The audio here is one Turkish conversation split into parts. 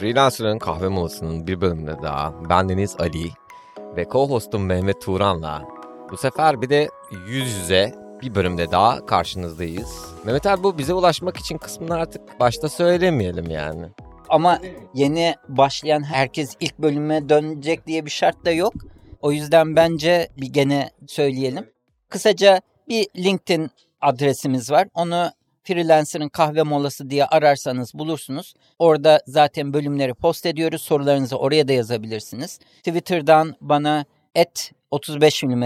Freelancer'ın kahve molasının bir bölümünde daha ben Deniz Ali ve co-hostum Mehmet Turan'la bu sefer bir de yüz yüze bir bölümde daha karşınızdayız. Mehmet abi bu bize ulaşmak için kısmını artık başta söylemeyelim yani. Ama yeni başlayan herkes ilk bölüme dönecek diye bir şart da yok. O yüzden bence bir gene söyleyelim. Kısaca bir LinkedIn adresimiz var. Onu Freelancer'ın kahve molası diye ararsanız bulursunuz. Orada zaten bölümleri post ediyoruz. Sorularınızı oraya da yazabilirsiniz. Twitter'dan bana et 35 mm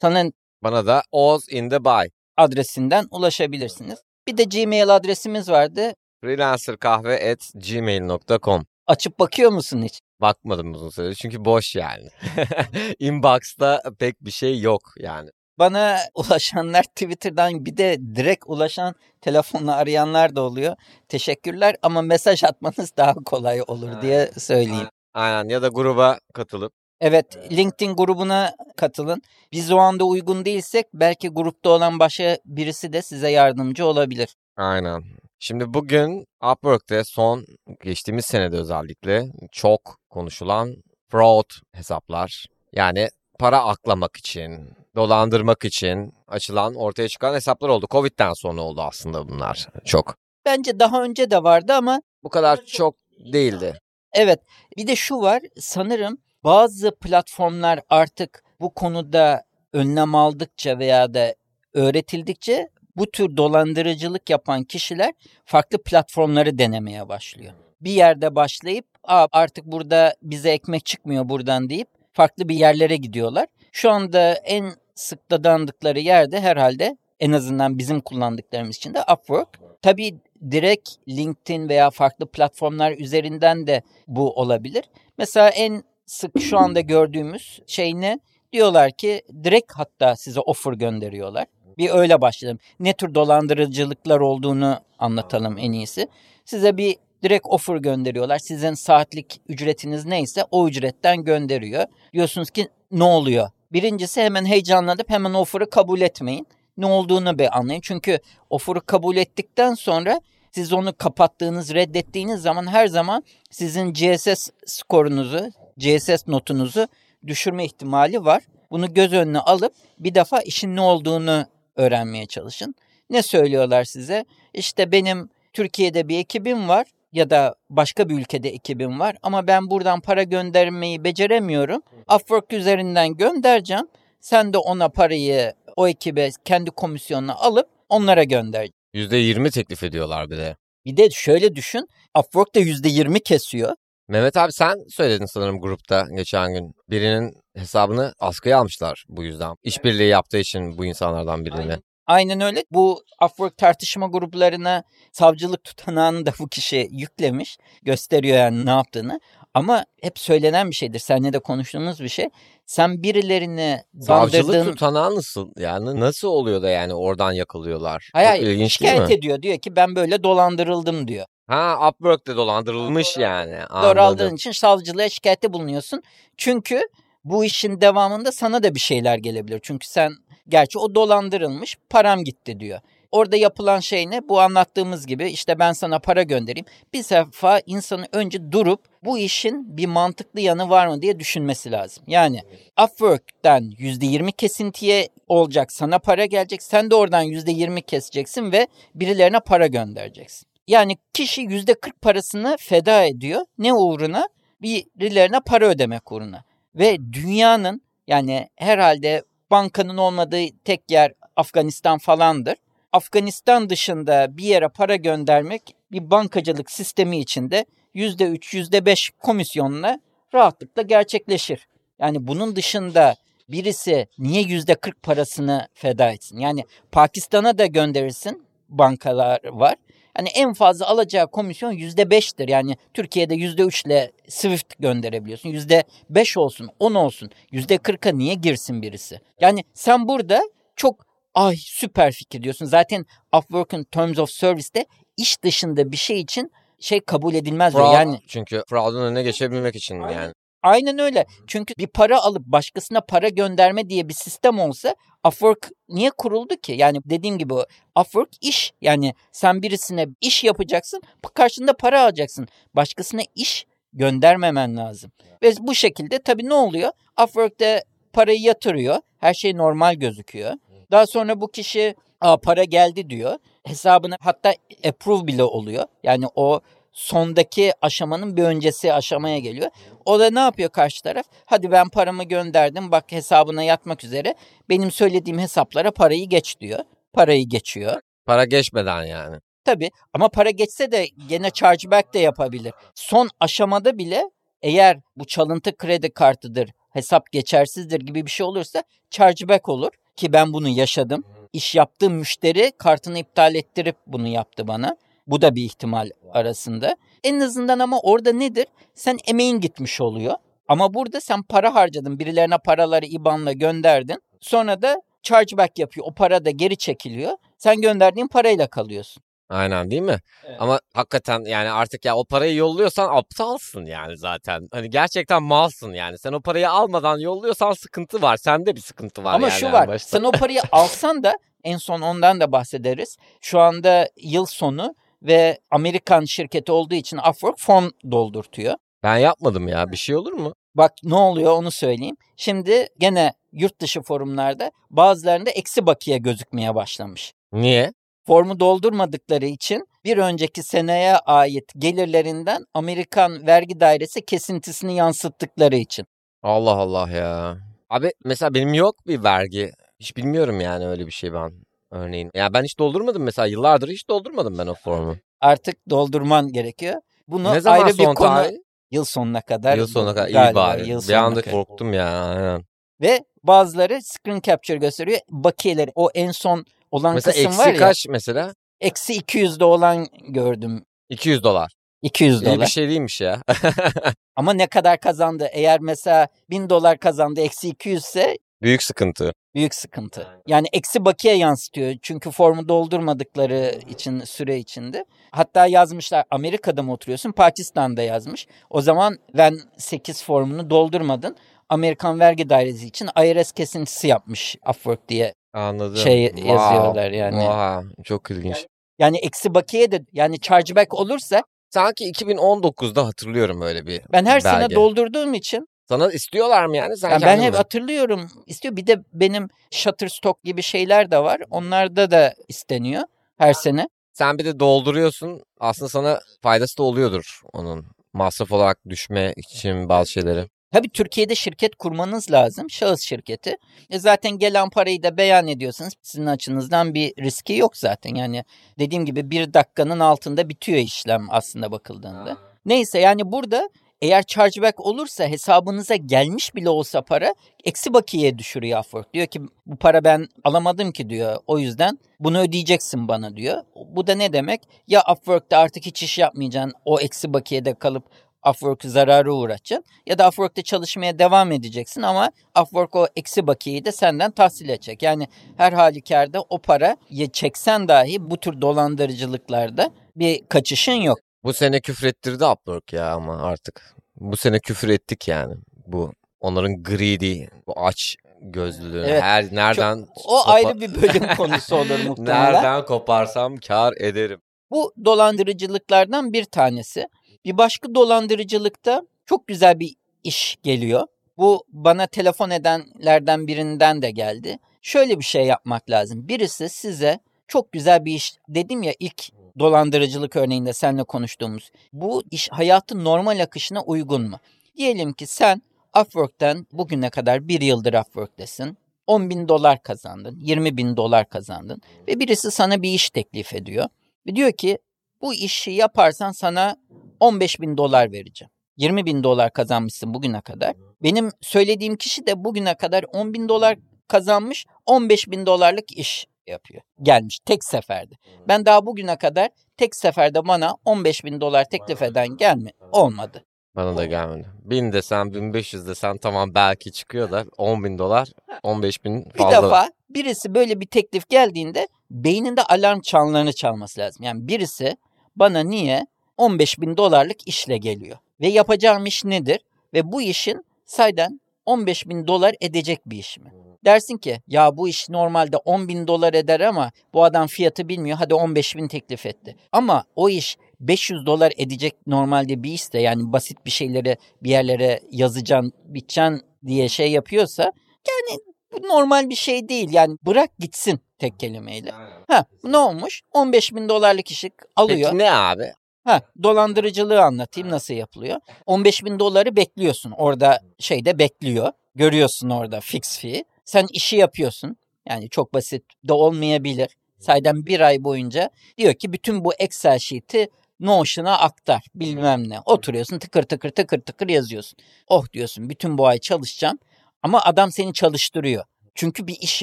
sana Bana da Oz in the Bay. adresinden ulaşabilirsiniz. Bir de Gmail adresimiz vardı. Freelancerkahve at gmail.com Açıp bakıyor musun hiç? Bakmadım uzun süredir çünkü boş yani. Inbox'ta pek bir şey yok yani. Bana ulaşanlar Twitter'dan bir de direkt ulaşan telefonla arayanlar da oluyor. Teşekkürler ama mesaj atmanız daha kolay olur diye söyleyeyim. Aynen ya da gruba katılıp Evet LinkedIn grubuna katılın. Biz o anda uygun değilsek belki grupta olan başka birisi de size yardımcı olabilir. Aynen. Şimdi bugün Upwork'te son geçtiğimiz senede özellikle çok konuşulan fraud hesaplar. Yani para aklamak için, dolandırmak için açılan ortaya çıkan hesaplar oldu. Covid'den sonra oldu aslında bunlar çok. Bence daha önce de vardı ama Bu kadar çok değildi. Evet bir de şu var sanırım bazı platformlar artık bu konuda önlem aldıkça veya da öğretildikçe bu tür dolandırıcılık yapan kişiler farklı platformları denemeye başlıyor. Bir yerde başlayıp Aa, artık burada bize ekmek çıkmıyor buradan deyip farklı bir yerlere gidiyorlar. Şu anda en sık dadandıkları yerde herhalde en azından bizim kullandıklarımız için de Upwork. Tabii direkt LinkedIn veya farklı platformlar üzerinden de bu olabilir. Mesela en sık şu anda gördüğümüz şey ne? Diyorlar ki direkt hatta size offer gönderiyorlar. Bir öyle başlayalım. Ne tür dolandırıcılıklar olduğunu anlatalım en iyisi. Size bir direkt offer gönderiyorlar. Sizin saatlik ücretiniz neyse o ücretten gönderiyor. Diyorsunuz ki ne oluyor? Birincisi hemen heyecanlanıp hemen offer'ı kabul etmeyin. Ne olduğunu bir anlayın. Çünkü offer'ı kabul ettikten sonra siz onu kapattığınız, reddettiğiniz zaman her zaman sizin GSS skorunuzu, GSS notunuzu düşürme ihtimali var. Bunu göz önüne alıp bir defa işin ne olduğunu öğrenmeye çalışın. Ne söylüyorlar size? İşte benim Türkiye'de bir ekibim var ya da başka bir ülkede ekibim var ama ben buradan para göndermeyi beceremiyorum. Upwork üzerinden göndereceğim. Sen de ona parayı o ekibe kendi komisyonuna alıp onlara gönder. %20 teklif ediyorlar bir de. Bir de şöyle düşün. Upwork da %20 kesiyor. Mehmet abi sen söyledin sanırım grupta geçen gün. Birinin hesabını askıya almışlar bu yüzden. İşbirliği yaptığı için bu insanlardan birini. Aynen öyle. Bu Upwork tartışma gruplarına savcılık tutanağını da bu kişi yüklemiş. Gösteriyor yani ne yaptığını. Ama hep söylenen bir şeydir. Seninle de konuştuğumuz bir şey. Sen birilerini Savcılık bandırdığın... tutanağı nasıl? Yani nasıl oluyor da yani oradan yakalıyorlar? Hayır, ilginç değil şikayet mi? ediyor. Diyor ki ben böyle dolandırıldım diyor. Ha Upwork'te dolandırılmış yani. Doğru aldığın Anladım. için savcılığa şikayette bulunuyorsun. Çünkü bu işin devamında sana da bir şeyler gelebilir. Çünkü sen gerçi o dolandırılmış param gitti diyor. Orada yapılan şey ne? Bu anlattığımız gibi işte ben sana para göndereyim. Bir sefer insanın önce durup bu işin bir mantıklı yanı var mı diye düşünmesi lazım. Yani Upwork'ten %20 kesintiye olacak sana para gelecek. Sen de oradan %20 keseceksin ve birilerine para göndereceksin. Yani kişi %40 parasını feda ediyor. Ne uğruna? Birilerine para ödemek uğruna. Ve dünyanın yani herhalde bankanın olmadığı tek yer Afganistan falandır. Afganistan dışında bir yere para göndermek bir bankacılık sistemi içinde %3, %5 komisyonla rahatlıkla gerçekleşir. Yani bunun dışında birisi niye %40 parasını feda etsin? Yani Pakistan'a da gönderirsin bankalar var. Hani en fazla alacağı komisyon %5'tir. Yani Türkiye'de %3 ile Swift gönderebiliyorsun. %5 olsun, 10 olsun. %40'a niye girsin birisi? Yani sen burada çok ay süper fikir diyorsun. Zaten Upwork'ın Terms of Service'te iş dışında bir şey için şey kabul edilmez diyor. Fraud, Yani çünkü fraudun önüne geçebilmek için yani. Aynen öyle. Çünkü bir para alıp başkasına para gönderme diye bir sistem olsa Upwork niye kuruldu ki? Yani dediğim gibi Upwork iş. Yani sen birisine iş yapacaksın, karşında para alacaksın. Başkasına iş göndermemen lazım. Ve bu şekilde tabii ne oluyor? Upwork'te parayı yatırıyor. Her şey normal gözüküyor. Daha sonra bu kişi Aa, para geldi diyor. Hesabına hatta approve bile oluyor. Yani o sondaki aşamanın bir öncesi aşamaya geliyor. O da ne yapıyor karşı taraf? Hadi ben paramı gönderdim bak hesabına yatmak üzere. Benim söylediğim hesaplara parayı geç diyor. Parayı geçiyor. Para geçmeden yani. Tabii ama para geçse de gene chargeback de yapabilir. Son aşamada bile eğer bu çalıntı kredi kartıdır, hesap geçersizdir gibi bir şey olursa chargeback olur. Ki ben bunu yaşadım. İş yaptığım müşteri kartını iptal ettirip bunu yaptı bana. Bu da bir ihtimal arasında. En azından ama orada nedir? Sen emeğin gitmiş oluyor. Ama burada sen para harcadın. Birilerine paraları IBAN'la gönderdin. Sonra da chargeback yapıyor. O para da geri çekiliyor. Sen gönderdiğin parayla kalıyorsun. Aynen değil mi? Evet. Ama hakikaten yani artık ya o parayı yolluyorsan aptalsın yani zaten. Hani gerçekten malsın yani. Sen o parayı almadan yolluyorsan sıkıntı var. Sende bir sıkıntı var Ama yani. şu var. Başta. Sen o parayı alsan da en son ondan da bahsederiz. Şu anda yıl sonu ve Amerikan şirketi olduğu için Upwork form doldurtuyor. Ben yapmadım ya. Bir şey olur mu? Bak ne oluyor onu söyleyeyim. Şimdi gene yurt dışı forumlarda bazılarında eksi bakiye gözükmeye başlamış. Niye? Formu doldurmadıkları için bir önceki seneye ait gelirlerinden Amerikan vergi dairesi kesintisini yansıttıkları için. Allah Allah ya. Abi mesela benim yok bir vergi. Hiç bilmiyorum yani öyle bir şey ben örneğin. Ya ben hiç doldurmadım mesela yıllardır hiç doldurmadım ben o formu. Artık doldurman gerekiyor. Bunu ne zaman ayrı bir konu tarih? yıl sonuna kadar. Yıl sonuna kadar iyi bari. Yıl bir anda kadar. korktum ya. Aynen. Ve bazıları screen capture gösteriyor. Bakiyeleri o en son olan mesela kısım var ya. Mesela eksi kaç mesela? Eksi 200'de olan gördüm. 200 dolar. 200 dolar. İyi bir şey değilmiş ya. Ama ne kadar kazandı? Eğer mesela 1000 dolar kazandı eksi 200 ise Büyük sıkıntı. Büyük sıkıntı. Yani eksi bakiye yansıtıyor. Çünkü formu doldurmadıkları için süre içinde. Hatta yazmışlar Amerika'da mı oturuyorsun? Pakistan'da yazmış. O zaman ben 8 formunu doldurmadın. Amerikan Vergi Dairesi için IRS kesintisi yapmış Upwork diye Anladım. şey wow. yazıyorlar yani. Wow. Çok ilginç. Yani eksi bakiye de yani chargeback olursa Sanki 2019'da hatırlıyorum öyle bir Ben her belge. sene doldurduğum için sana istiyorlar mı yani? Sen yani ben hep mi? hatırlıyorum. İstiyor. Bir de benim Shutterstock gibi şeyler de var. Onlarda da isteniyor her sene. Sen bir de dolduruyorsun. Aslında sana faydası da oluyordur onun. Masraf olarak düşme için bazı şeyleri. Tabii Türkiye'de şirket kurmanız lazım. Şahıs şirketi. E zaten gelen parayı da beyan ediyorsanız sizin açınızdan bir riski yok zaten. Yani dediğim gibi bir dakikanın altında bitiyor işlem aslında bakıldığında. Neyse yani burada eğer chargeback olursa hesabınıza gelmiş bile olsa para eksi bakiyeye düşürüyor Upwork. Diyor ki bu para ben alamadım ki diyor. O yüzden bunu ödeyeceksin bana diyor. Bu da ne demek? Ya Upwork'ta artık hiç iş yapmayacaksın. O eksi bakiyede kalıp Upwork'u zarara uğratacaksın. Ya da Upwork'ta çalışmaya devam edeceksin ama Upwork o eksi bakiyeyi de senden tahsil edecek. Yani her halükarda o para ya çeksen dahi bu tür dolandırıcılıklarda bir kaçışın yok. Bu sene küfür ettirdi Upwork ya ama artık. Bu sene küfür ettik yani. Bu onların greedy, bu aç gözlülüğü. Evet. Her nereden Çok, o ayrı bir bölüm konusu olur muhtemelen. nereden koparsam kar ederim. Bu dolandırıcılıklardan bir tanesi. Bir başka dolandırıcılıkta çok güzel bir iş geliyor. Bu bana telefon edenlerden birinden de geldi. Şöyle bir şey yapmak lazım. Birisi size çok güzel bir iş dedim ya ilk dolandırıcılık örneğinde seninle konuştuğumuz. Bu iş hayatın normal akışına uygun mu? Diyelim ki sen Upwork'ten bugüne kadar bir yıldır Upwork'tesin. 10 bin dolar kazandın, 20 bin dolar kazandın ve birisi sana bir iş teklif ediyor. Ve diyor ki bu işi yaparsan sana 15 bin dolar vereceğim. 20 bin dolar kazanmışsın bugüne kadar. Benim söylediğim kişi de bugüne kadar 10 bin dolar kazanmış 15 bin dolarlık iş yapıyor. Gelmiş tek seferde. Ben daha bugüne kadar tek seferde bana 15 bin dolar teklif eden gelme olmadı. Bana da gelmedi. 1000 desen 1500 desen tamam belki çıkıyor da 10 bin dolar 15 bin fazla. Bir defa birisi böyle bir teklif geldiğinde beyninde alarm çanlarını çalması lazım. Yani birisi bana niye 15 bin dolarlık işle geliyor. Ve yapacağım iş nedir? ve bu işin sayden 15 bin dolar edecek bir iş mi? Dersin ki ya bu iş normalde 10 bin dolar eder ama bu adam fiyatı bilmiyor hadi 15 bin teklif etti. Ama o iş 500 dolar edecek normalde bir işte yani basit bir şeyleri bir yerlere yazacaksın, biteceksin diye şey yapıyorsa yani bu normal bir şey değil. Yani bırak gitsin tek kelimeyle. Ha ne olmuş? 15 bin dolarlık işi alıyor. Peki ne abi? Ha dolandırıcılığı anlatayım nasıl yapılıyor. 15 bin doları bekliyorsun. Orada şeyde bekliyor. Görüyorsun orada fix fee. Sen işi yapıyorsun. Yani çok basit de olmayabilir. Sayden bir ay boyunca diyor ki bütün bu Excel sheet'i Notion'a aktar bilmem ne. Oturuyorsun tıkır tıkır tıkır tıkır yazıyorsun. Oh diyorsun bütün bu ay çalışacağım. Ama adam seni çalıştırıyor. Çünkü bir iş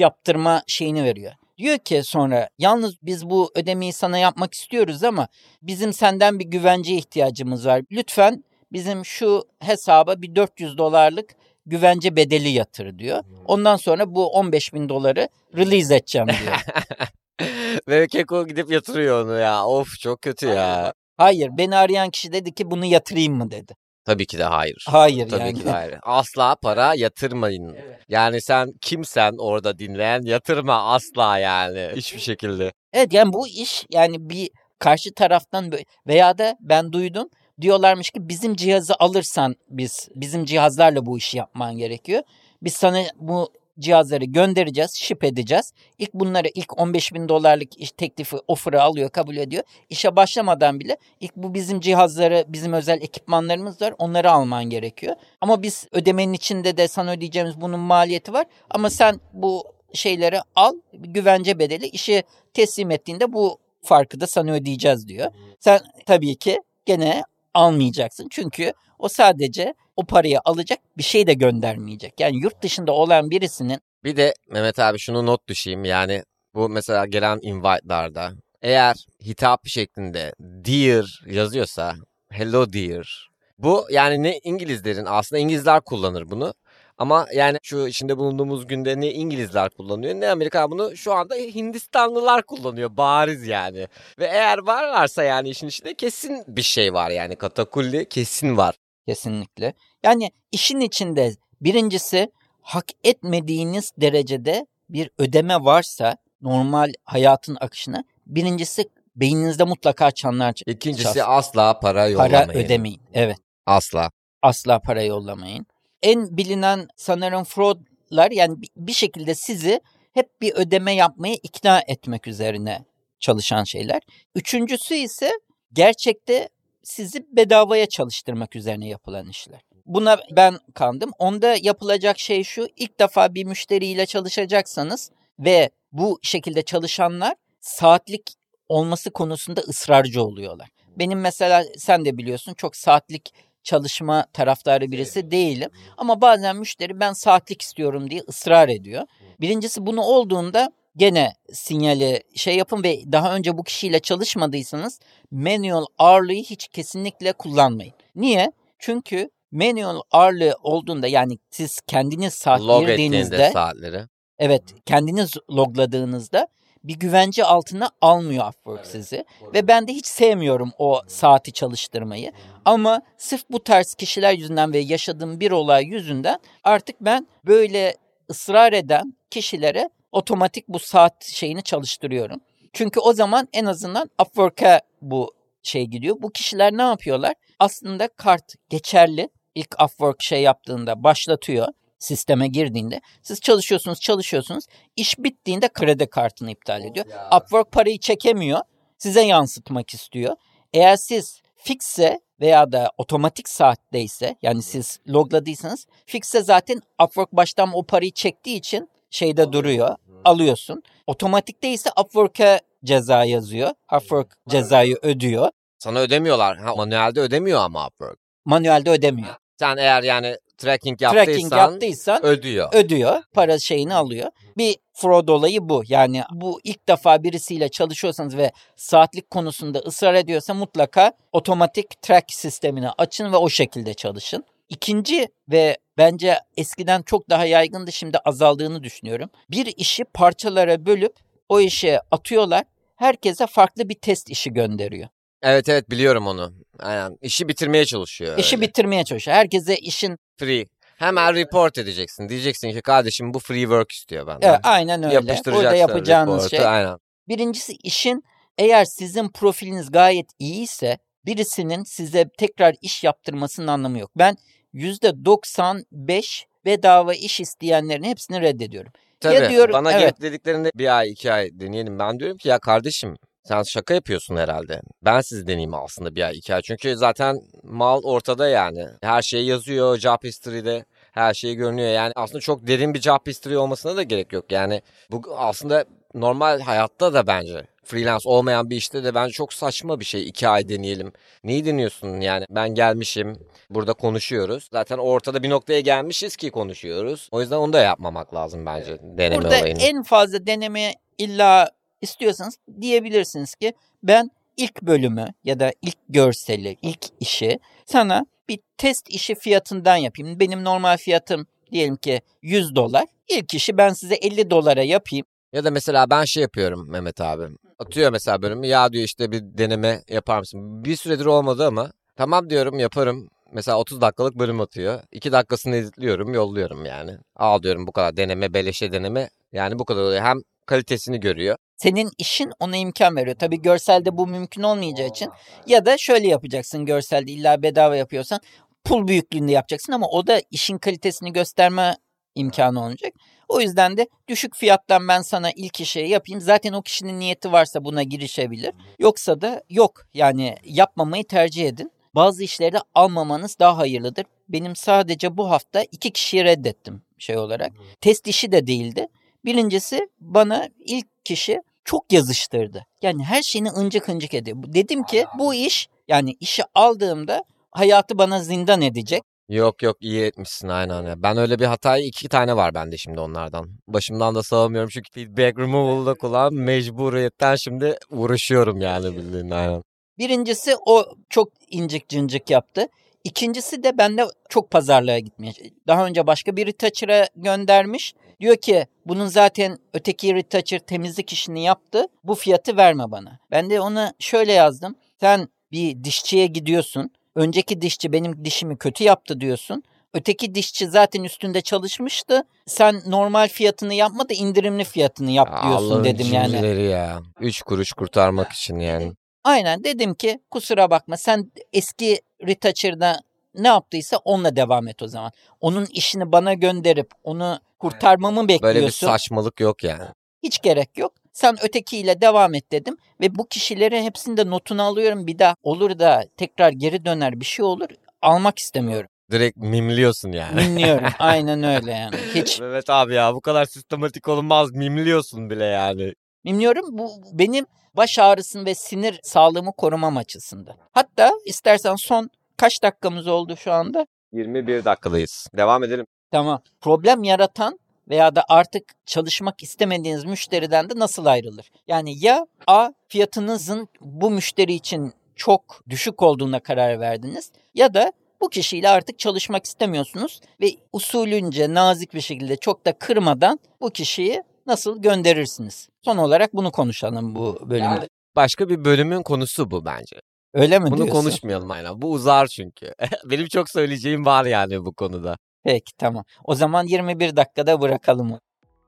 yaptırma şeyini veriyor. Diyor ki sonra yalnız biz bu ödemeyi sana yapmak istiyoruz ama bizim senden bir güvence ihtiyacımız var. Lütfen bizim şu hesaba bir 400 dolarlık güvence bedeli yatır diyor. Ondan sonra bu 15 bin doları release edeceğim diyor. Ve Keko gidip yatırıyor onu ya. Of çok kötü ya. Hayır beni arayan kişi dedi ki bunu yatırayım mı dedi. Tabii ki de hayır. Hayır Tabii yani. ki de hayır. Asla para yatırmayın. Yani sen kimsen orada dinleyen yatırma asla yani. Hiçbir şekilde. Evet yani bu iş yani bir karşı taraftan böyle veya da ben duydum diyorlarmış ki bizim cihazı alırsan biz bizim cihazlarla bu işi yapman gerekiyor. Biz sana bu cihazları göndereceğiz, ship edeceğiz. İlk bunları ilk 15 bin dolarlık iş teklifi, offer'ı alıyor, kabul ediyor. İşe başlamadan bile ilk bu bizim cihazları, bizim özel ekipmanlarımız var. Onları alman gerekiyor. Ama biz ödemenin içinde de sana ödeyeceğimiz bunun maliyeti var. Ama sen bu şeyleri al, güvence bedeli işi teslim ettiğinde bu farkı da sana ödeyeceğiz diyor. Sen tabii ki gene almayacaksın. Çünkü o sadece o parayı alacak bir şey de göndermeyecek. Yani yurt dışında olan birisinin Bir de Mehmet abi şunu not düşeyim. Yani bu mesela gelen invite'larda eğer hitap şeklinde dear yazıyorsa hello dear. Bu yani ne İngilizlerin aslında İngilizler kullanır bunu. Ama yani şu içinde bulunduğumuz günde ne İngilizler kullanıyor ne Amerika bunu şu anda Hindistanlılar kullanıyor bariz yani. Ve eğer varlarsa yani işin içinde kesin bir şey var yani katakulli kesin var. kesinlikle. Yani işin içinde birincisi hak etmediğiniz derecede bir ödeme varsa normal hayatın akışına birincisi beyninizde mutlaka çanlar İkincisi çalsın. asla para yollamayın. para ödemeyin. Evet. Asla. asla para yollamayın. En bilinen sanırım fraudlar yani bi- bir şekilde sizi hep bir ödeme yapmaya ikna etmek üzerine çalışan şeyler. Üçüncüsü ise gerçekte sizi bedavaya çalıştırmak üzerine yapılan işler. Buna ben kandım. Onda yapılacak şey şu. ilk defa bir müşteriyle çalışacaksanız ve bu şekilde çalışanlar saatlik olması konusunda ısrarcı oluyorlar. Benim mesela sen de biliyorsun çok saatlik çalışma taraftarı birisi değilim. Ama bazen müşteri ben saatlik istiyorum diye ısrar ediyor. Birincisi bunu olduğunda gene sinyali şey yapın ve daha önce bu kişiyle çalışmadıysanız manual hourly'yi hiç kesinlikle kullanmayın. Niye? Çünkü manual hourly olduğunda yani siz kendiniz saat Log girdiğinizde saatleri. Evet, kendiniz logladığınızda bir güvence altına almıyor Upwork sizi. Ve ben de hiç sevmiyorum o saati çalıştırmayı. Ama sırf bu tarz kişiler yüzünden ve yaşadığım bir olay yüzünden artık ben böyle ısrar eden kişilere otomatik bu saat şeyini çalıştırıyorum. Çünkü o zaman en azından Upwork'a bu şey gidiyor. Bu kişiler ne yapıyorlar? Aslında kart geçerli. İlk Upwork şey yaptığında başlatıyor sisteme girdiğinde siz çalışıyorsunuz çalışıyorsunuz iş bittiğinde kredi kartını iptal ediyor. Upwork parayı çekemiyor size yansıtmak istiyor. Eğer siz fikse veya da otomatik saatteyse yani siz logladıysanız fikse zaten Upwork baştan o parayı çektiği için şeyde duruyor alıyorsun. Otomatikte ise Upwork'a ceza yazıyor. Upwork cezayı ödüyor. Sana ödemiyorlar. Ha, manuelde ödemiyor ama Upwork. Manuelde ödemiyor. Sen eğer yani tracking yaptıysan Tracking yaptıysan ödüyor. ödüyor. Para şeyini alıyor. Bir fraud olayı bu. Yani bu ilk defa birisiyle çalışıyorsanız ve saatlik konusunda ısrar ediyorsa mutlaka otomatik track sistemini açın ve o şekilde çalışın. İkinci ve bence eskiden çok daha yaygındı şimdi azaldığını düşünüyorum. Bir işi parçalara bölüp o işe atıyorlar. Herkese farklı bir test işi gönderiyor. Evet evet biliyorum onu. Aynen. İşi bitirmeye çalışıyor. İşi öyle. bitirmeye çalışıyor. Herkese işin Free. Hemen report edeceksin. Diyeceksin ki kardeşim bu free work istiyor benden. evet, aynen öyle. Yapıştıracaksın Orada yapacağınız reportu, şey. Aynen. Birincisi işin eğer sizin profiliniz gayet iyiyse birisinin size tekrar iş yaptırmasının anlamı yok. Ben %95 bedava iş isteyenlerin hepsini reddediyorum. Tabii. diyorum, Bana evet. gelip dediklerinde bir ay iki ay deneyelim. Ben diyorum ki ya kardeşim sen şaka yapıyorsun herhalde. Ben sizi deneyeyim aslında bir ay iki ay. Çünkü zaten mal ortada yani. Her şey yazıyor job history'de. Her şey görünüyor. Yani aslında çok derin bir job history olmasına da gerek yok. Yani bu aslında normal hayatta da bence freelance olmayan bir işte de bence çok saçma bir şey. iki ay deneyelim. Neyi deniyorsun yani? Ben gelmişim. Burada konuşuyoruz. Zaten ortada bir noktaya gelmişiz ki konuşuyoruz. O yüzden onu da yapmamak lazım bence deneme Burada olayını. en fazla deneme illa istiyorsanız diyebilirsiniz ki ben ilk bölümü ya da ilk görseli, ilk işi sana bir test işi fiyatından yapayım. Benim normal fiyatım diyelim ki 100 dolar. İlk işi ben size 50 dolara yapayım. Ya da mesela ben şey yapıyorum Mehmet abi. Atıyor mesela bölümü. Ya diyor işte bir deneme yapar mısın? Bir süredir olmadı ama tamam diyorum yaparım. Mesela 30 dakikalık bölüm atıyor. 2 dakikasını editliyorum, yolluyorum yani. Al diyorum bu kadar deneme, beleşe deneme. Yani bu kadar oluyor. Hem kalitesini görüyor. Senin işin ona imkan veriyor. Tabii görselde bu mümkün olmayacağı için ya da şöyle yapacaksın görselde illa bedava yapıyorsan pul büyüklüğünde yapacaksın ama o da işin kalitesini gösterme imkanı olacak. O yüzden de düşük fiyattan ben sana ilk işi yapayım. Zaten o kişinin niyeti varsa buna girişebilir. Yoksa da yok. Yani yapmamayı tercih edin. Bazı işleri almamanız daha hayırlıdır. Benim sadece bu hafta iki kişiyi reddettim şey olarak. Test işi de değildi. Birincisi bana ilk kişi çok yazıştırdı. Yani her şeyini ıncık ıncık ediyor. Dedim ki bu iş yani işi aldığımda hayatı bana zindan edecek. Yok yok iyi etmişsin aynen. ya. Ben öyle bir hatayı iki tane var bende şimdi onlardan. Başımdan da savamıyorum çünkü feedback removal'da kulağım mecburiyetten şimdi uğraşıyorum yani bildiğin aynen. Birincisi o çok incik cincik yaptı. İkincisi de bende çok pazarlığa gitmeye. Daha önce başka bir retoucher'a göndermiş. Diyor ki bunun zaten öteki retoucher temizlik işini yaptı. Bu fiyatı verme bana. Ben de ona şöyle yazdım. Sen bir dişçiye gidiyorsun. Önceki dişçi benim dişimi kötü yaptı diyorsun. Öteki dişçi zaten üstünde çalışmıştı. Sen normal fiyatını yapma da indirimli fiyatını yap diyorsun Allah'ın dedim yani. ya. Üç kuruş kurtarmak için yani. Aynen dedim ki kusura bakma sen eski retoucher'da ne yaptıysa onunla devam et o zaman. Onun işini bana gönderip onu kurtarmamı Böyle bir bekliyorsun. saçmalık yok yani. Hiç gerek yok. Sen ötekiyle devam et dedim ve bu kişileri hepsinde notunu alıyorum. Bir daha olur da tekrar geri döner bir şey olur. Almak istemiyorum. Direkt mimliyorsun yani. Dinliyorum. Aynen öyle yani. Hiç Mehmet abi ya bu kadar sistematik olunmaz. Mimliyorsun bile yani. Bilmiyorum bu benim baş ağrısını ve sinir sağlığımı korumam açısından. Hatta istersen son kaç dakikamız oldu şu anda? 21 dakikadayız. Devam edelim. Tamam. Problem yaratan veya da artık çalışmak istemediğiniz müşteriden de nasıl ayrılır? Yani ya A fiyatınızın bu müşteri için çok düşük olduğuna karar verdiniz ya da bu kişiyle artık çalışmak istemiyorsunuz ve usulünce nazik bir şekilde çok da kırmadan bu kişiyi nasıl gönderirsiniz? Son olarak bunu konuşalım bu bölümde. Başka bir bölümün konusu bu bence. Öyle mi Bunu diyorsun? konuşmayalım aynen. Bu uzar çünkü. Benim çok söyleyeceğim var yani bu konuda. Peki tamam. O zaman 21 dakikada bırakalım.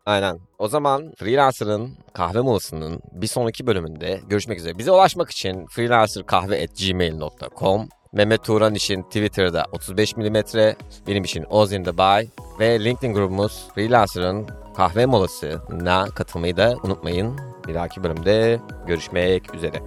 Aynen. O zaman Freelancer'ın kahve molasının bir sonraki bölümünde görüşmek üzere. Bize ulaşmak için freelancerkahve.gmail.com Mehmet Turan için Twitter'da 35 mm, benim için Oz in the Bay ve LinkedIn grubumuz Freelancer'ın kahve molasına katılmayı da unutmayın. Bir dahaki bölümde görüşmek üzere.